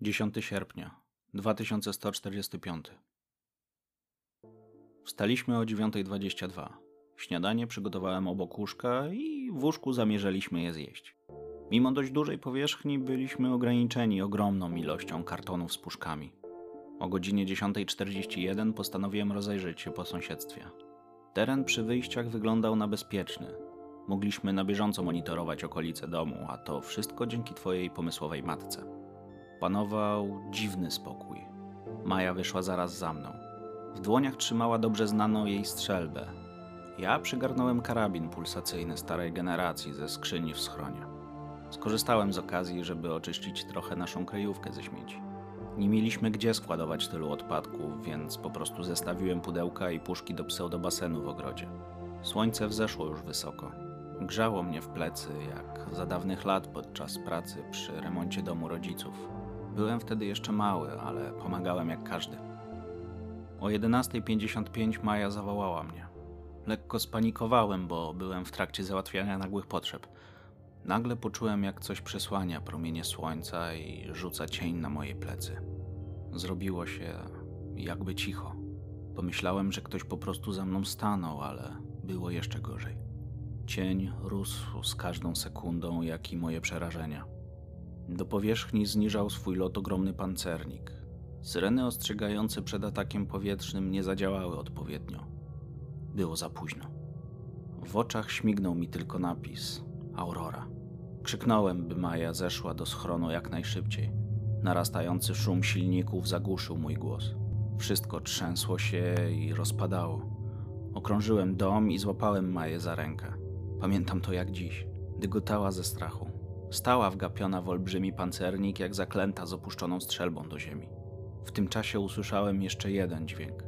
10 sierpnia 2145 Wstaliśmy o 9.22. Śniadanie przygotowałem obok łóżka i w łóżku zamierzaliśmy je zjeść. Mimo dość dużej powierzchni byliśmy ograniczeni ogromną ilością kartonów z puszkami. O godzinie 10.41 postanowiłem rozejrzeć się po sąsiedztwie. Teren przy wyjściach wyglądał na bezpieczny. Mogliśmy na bieżąco monitorować okolice domu, a to wszystko dzięki twojej pomysłowej matce. Panował dziwny spokój. Maja wyszła zaraz za mną. W dłoniach trzymała dobrze znaną jej strzelbę. Ja przygarnąłem karabin pulsacyjny starej generacji ze skrzyni w schronie. Skorzystałem z okazji, żeby oczyścić trochę naszą kryjówkę ze śmieci. Nie mieliśmy gdzie składować tylu odpadków, więc po prostu zestawiłem pudełka i puszki do pseudobasenu w ogrodzie. Słońce wzeszło już wysoko. Grzało mnie w plecy, jak za dawnych lat podczas pracy przy remoncie domu rodziców. Byłem wtedy jeszcze mały, ale pomagałem jak każdy. O 11.55 Maja zawołała mnie. Lekko spanikowałem, bo byłem w trakcie załatwiania nagłych potrzeb. Nagle poczułem, jak coś przesłania promienie słońca i rzuca cień na moje plecy. Zrobiło się jakby cicho. Pomyślałem, że ktoś po prostu za mną stanął, ale było jeszcze gorzej. Cień rósł z każdą sekundą, jak i moje przerażenia. Do powierzchni zniżał swój lot ogromny pancernik. Syreny ostrzegające przed atakiem powietrznym nie zadziałały odpowiednio. Było za późno. W oczach śmignął mi tylko napis Aurora. Krzyknąłem, by Maja zeszła do schronu jak najszybciej. Narastający szum silników zagłuszył mój głos. Wszystko trzęsło się i rozpadało. Okrążyłem dom i złapałem Maję za rękę. Pamiętam to jak dziś. Dygotała ze strachu. Stała wgapiona w olbrzymi pancernik, jak zaklęta z opuszczoną strzelbą do ziemi. W tym czasie usłyszałem jeszcze jeden dźwięk.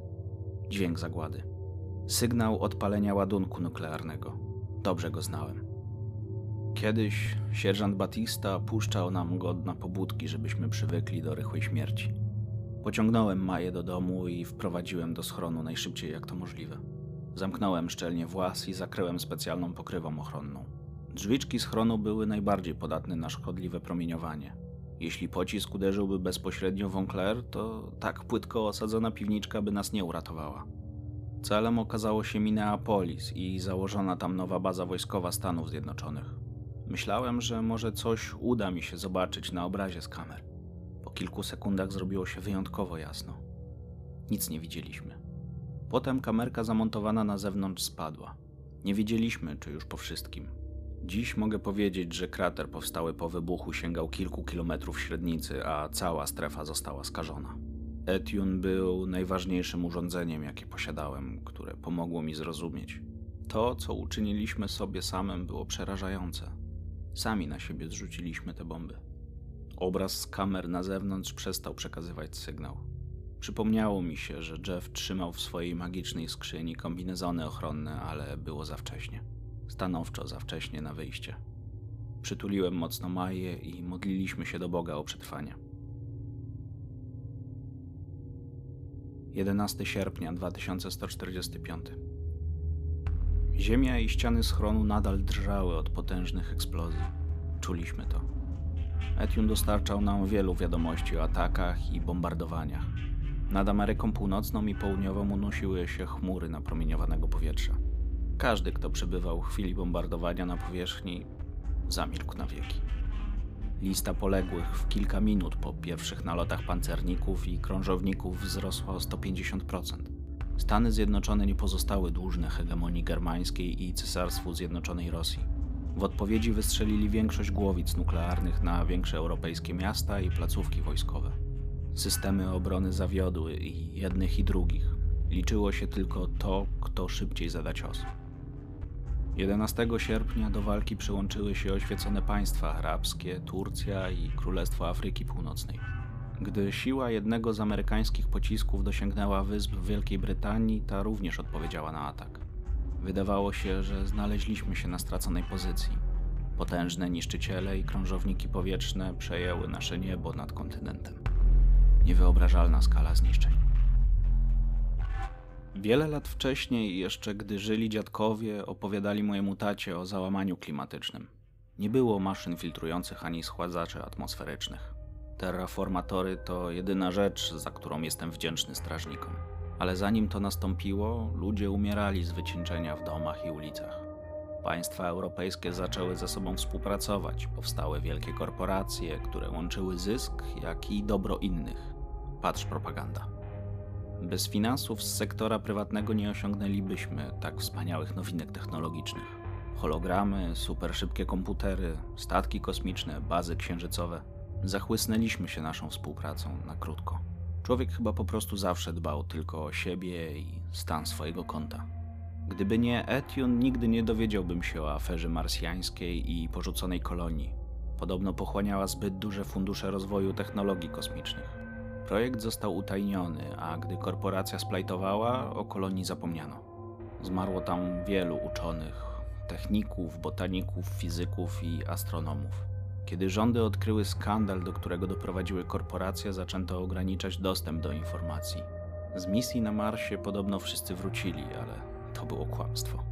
Dźwięk zagłady. Sygnał odpalenia ładunku nuklearnego. Dobrze go znałem. Kiedyś sierżant Batista puszczał nam go na pobudki, żebyśmy przywykli do rychłej śmierci. Pociągnąłem Maję do domu i wprowadziłem do schronu najszybciej jak to możliwe. Zamknąłem szczelnie włas i zakryłem specjalną pokrywą ochronną. Drzwiczki schronu były najbardziej podatne na szkodliwe promieniowanie. Jeśli pocisk uderzyłby bezpośrednio w Enclair, to tak płytko osadzona piwniczka by nas nie uratowała. Celem okazało się Minneapolis i założona tam nowa baza wojskowa Stanów Zjednoczonych. Myślałem, że może coś uda mi się zobaczyć na obrazie z kamer. Po kilku sekundach zrobiło się wyjątkowo jasno. Nic nie widzieliśmy. Potem kamerka zamontowana na zewnątrz spadła. Nie wiedzieliśmy, czy już po wszystkim. Dziś mogę powiedzieć, że krater powstały po wybuchu sięgał kilku kilometrów średnicy, a cała strefa została skażona. Etune był najważniejszym urządzeniem, jakie posiadałem, które pomogło mi zrozumieć. To, co uczyniliśmy sobie samym, było przerażające. Sami na siebie zrzuciliśmy te bomby. Obraz z kamer na zewnątrz przestał przekazywać sygnał. Przypomniało mi się, że Jeff trzymał w swojej magicznej skrzyni kombinezony ochronne, ale było za wcześnie stanowczo za wcześnie na wyjście. Przytuliłem mocno Maję i modliliśmy się do Boga o przetrwanie. 11 sierpnia 2145 Ziemia i ściany schronu nadal drżały od potężnych eksplozji. Czuliśmy to. Etiun dostarczał nam wielu wiadomości o atakach i bombardowaniach. Nad Ameryką Północną i Południową unosiły się chmury napromieniowanego powietrza. Każdy, kto przebywał w chwili bombardowania na powierzchni, zamilkł na wieki. Lista poległych w kilka minut po pierwszych nalotach pancerników i krążowników wzrosła o 150%. Stany Zjednoczone nie pozostały dłużne hegemonii germańskiej i Cesarstwu Zjednoczonej Rosji. W odpowiedzi wystrzelili większość głowic nuklearnych na większe europejskie miasta i placówki wojskowe. Systemy obrony zawiodły i jednych i drugich. Liczyło się tylko to, kto szybciej zada cios. 11 sierpnia do walki przyłączyły się oświecone państwa arabskie, Turcja i Królestwo Afryki Północnej. Gdy siła jednego z amerykańskich pocisków dosięgnęła wysp Wielkiej Brytanii, ta również odpowiedziała na atak. Wydawało się, że znaleźliśmy się na straconej pozycji. Potężne niszczyciele i krążowniki powietrzne przejęły nasze niebo nad kontynentem. Niewyobrażalna skala zniszczeń. Wiele lat wcześniej, jeszcze gdy żyli dziadkowie, opowiadali mojemu tacie o załamaniu klimatycznym. Nie było maszyn filtrujących ani schładzaczy atmosferycznych. Terraformatory to jedyna rzecz, za którą jestem wdzięczny strażnikom. Ale zanim to nastąpiło, ludzie umierali z wycieńczenia w domach i ulicach. Państwa europejskie zaczęły ze sobą współpracować, powstały wielkie korporacje, które łączyły zysk, jak i dobro innych. Patrz propaganda. Bez finansów z sektora prywatnego nie osiągnęlibyśmy tak wspaniałych nowinek technologicznych. Hologramy, super szybkie komputery, statki kosmiczne, bazy księżycowe. Zachłysnęliśmy się naszą współpracą na krótko. Człowiek chyba po prostu zawsze dbał tylko o siebie i stan swojego konta. Gdyby nie Etune, nigdy nie dowiedziałbym się o aferze marsjańskiej i porzuconej kolonii. Podobno pochłaniała zbyt duże fundusze rozwoju technologii kosmicznych. Projekt został utajniony, a gdy korporacja splajtowała, o kolonii zapomniano. Zmarło tam wielu uczonych, techników, botaników, fizyków i astronomów. Kiedy rządy odkryły skandal, do którego doprowadziły korporacje, zaczęto ograniczać dostęp do informacji. Z misji na Marsie podobno wszyscy wrócili, ale to było kłamstwo.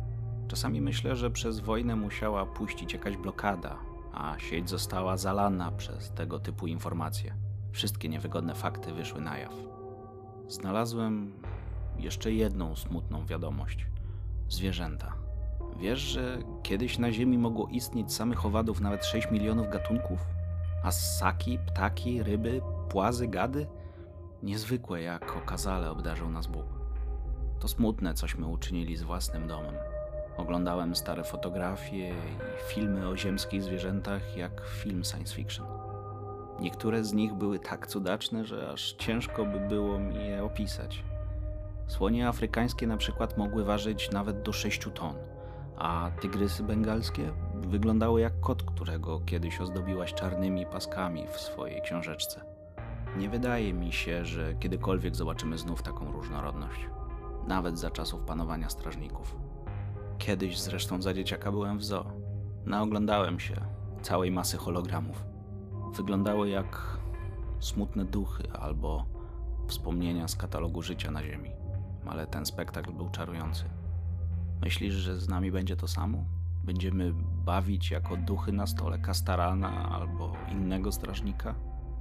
Czasami myślę, że przez wojnę musiała puścić jakaś blokada, a sieć została zalana przez tego typu informacje. Wszystkie niewygodne fakty wyszły na jaw. Znalazłem jeszcze jedną smutną wiadomość: zwierzęta. Wiesz, że kiedyś na Ziemi mogło istnieć samych owadów nawet 6 milionów gatunków? A ssaki, ptaki, ryby, płazy, gady? Niezwykłe, jak okazale obdarzył nas Bóg. To smutne, cośmy uczynili z własnym domem. Oglądałem stare fotografie i filmy o ziemskich zwierzętach, jak film science fiction. Niektóre z nich były tak cudaczne, że aż ciężko by było mi je opisać. Słonie afrykańskie na przykład mogły ważyć nawet do 6 ton – a tygrysy bengalskie wyglądały jak kot, którego kiedyś ozdobiłaś czarnymi paskami w swojej książeczce. Nie wydaje mi się, że kiedykolwiek zobaczymy znów taką różnorodność, nawet za czasów panowania strażników. Kiedyś zresztą za dzieciaka byłem w zoo. Naoglądałem się całej masy hologramów. Wyglądały jak smutne duchy albo wspomnienia z katalogu życia na Ziemi, ale ten spektakl był czarujący. Myślisz, że z nami będzie to samo? Będziemy bawić jako duchy na stole Kastarana albo innego strażnika?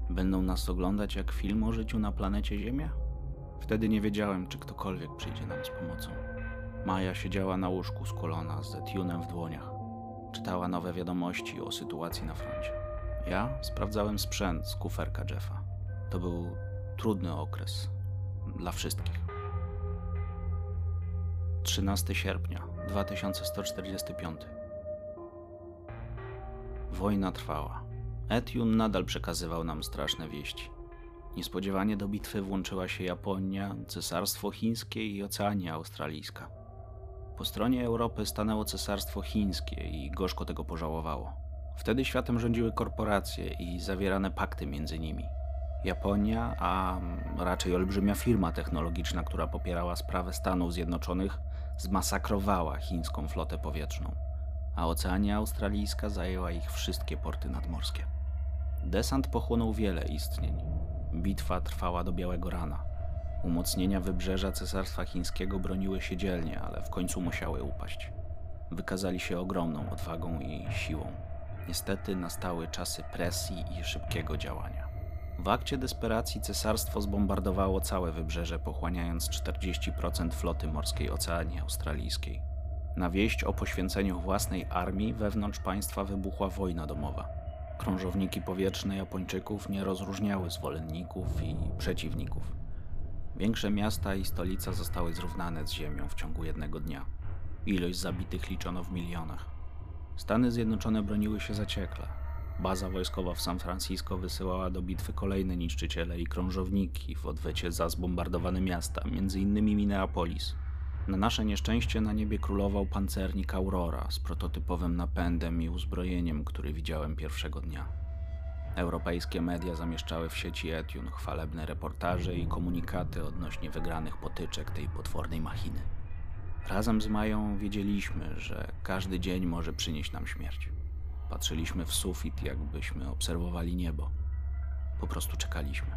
Będą nas oglądać jak film o życiu na planecie Ziemia? Wtedy nie wiedziałem, czy ktokolwiek przyjdzie nam z pomocą. Maja siedziała na łóżku z kolona z Etunem w dłoniach. Czytała nowe wiadomości o sytuacji na froncie. Ja sprawdzałem sprzęt z kuferka Jeffa. To był trudny okres dla wszystkich. 13 sierpnia 2145. Wojna trwała. Etiun nadal przekazywał nam straszne wieści. Niespodziewanie do bitwy włączyła się Japonia, Cesarstwo Chińskie i Oceania Australijska. Po stronie Europy stanęło Cesarstwo Chińskie i gorzko tego pożałowało. Wtedy światem rządziły korporacje i zawierane pakty między nimi. Japonia, a raczej olbrzymia firma technologiczna, która popierała sprawę Stanów Zjednoczonych, zmasakrowała chińską flotę powietrzną, a Oceania Australijska zajęła ich wszystkie porty nadmorskie. Desant pochłonął wiele istnień. Bitwa trwała do białego rana. Umocnienia wybrzeża Cesarstwa Chińskiego broniły się dzielnie, ale w końcu musiały upaść. Wykazali się ogromną odwagą i siłą. Niestety nastały czasy presji i szybkiego działania. W akcie desperacji cesarstwo zbombardowało całe wybrzeże, pochłaniając 40% floty morskiej Oceanii Australijskiej. Na wieść o poświęceniu własnej armii wewnątrz państwa wybuchła wojna domowa. Krążowniki powietrzne Japończyków nie rozróżniały zwolenników i przeciwników. Większe miasta i stolica zostały zrównane z ziemią w ciągu jednego dnia. Ilość zabitych liczono w milionach. Stany Zjednoczone broniły się zaciekle, Baza wojskowa w San Francisco wysyłała do bitwy kolejne niszczyciele i krążowniki w odwecie za zbombardowane miasta, m.in. Minneapolis. Na nasze nieszczęście na niebie królował pancernik Aurora z prototypowym napędem i uzbrojeniem, który widziałem pierwszego dnia. Europejskie media zamieszczały w sieci Etune chwalebne reportaże i komunikaty odnośnie wygranych potyczek tej potwornej machiny. Razem z Mają wiedzieliśmy, że każdy dzień może przynieść nam śmierć. Patrzyliśmy w sufit, jakbyśmy obserwowali niebo. Po prostu czekaliśmy.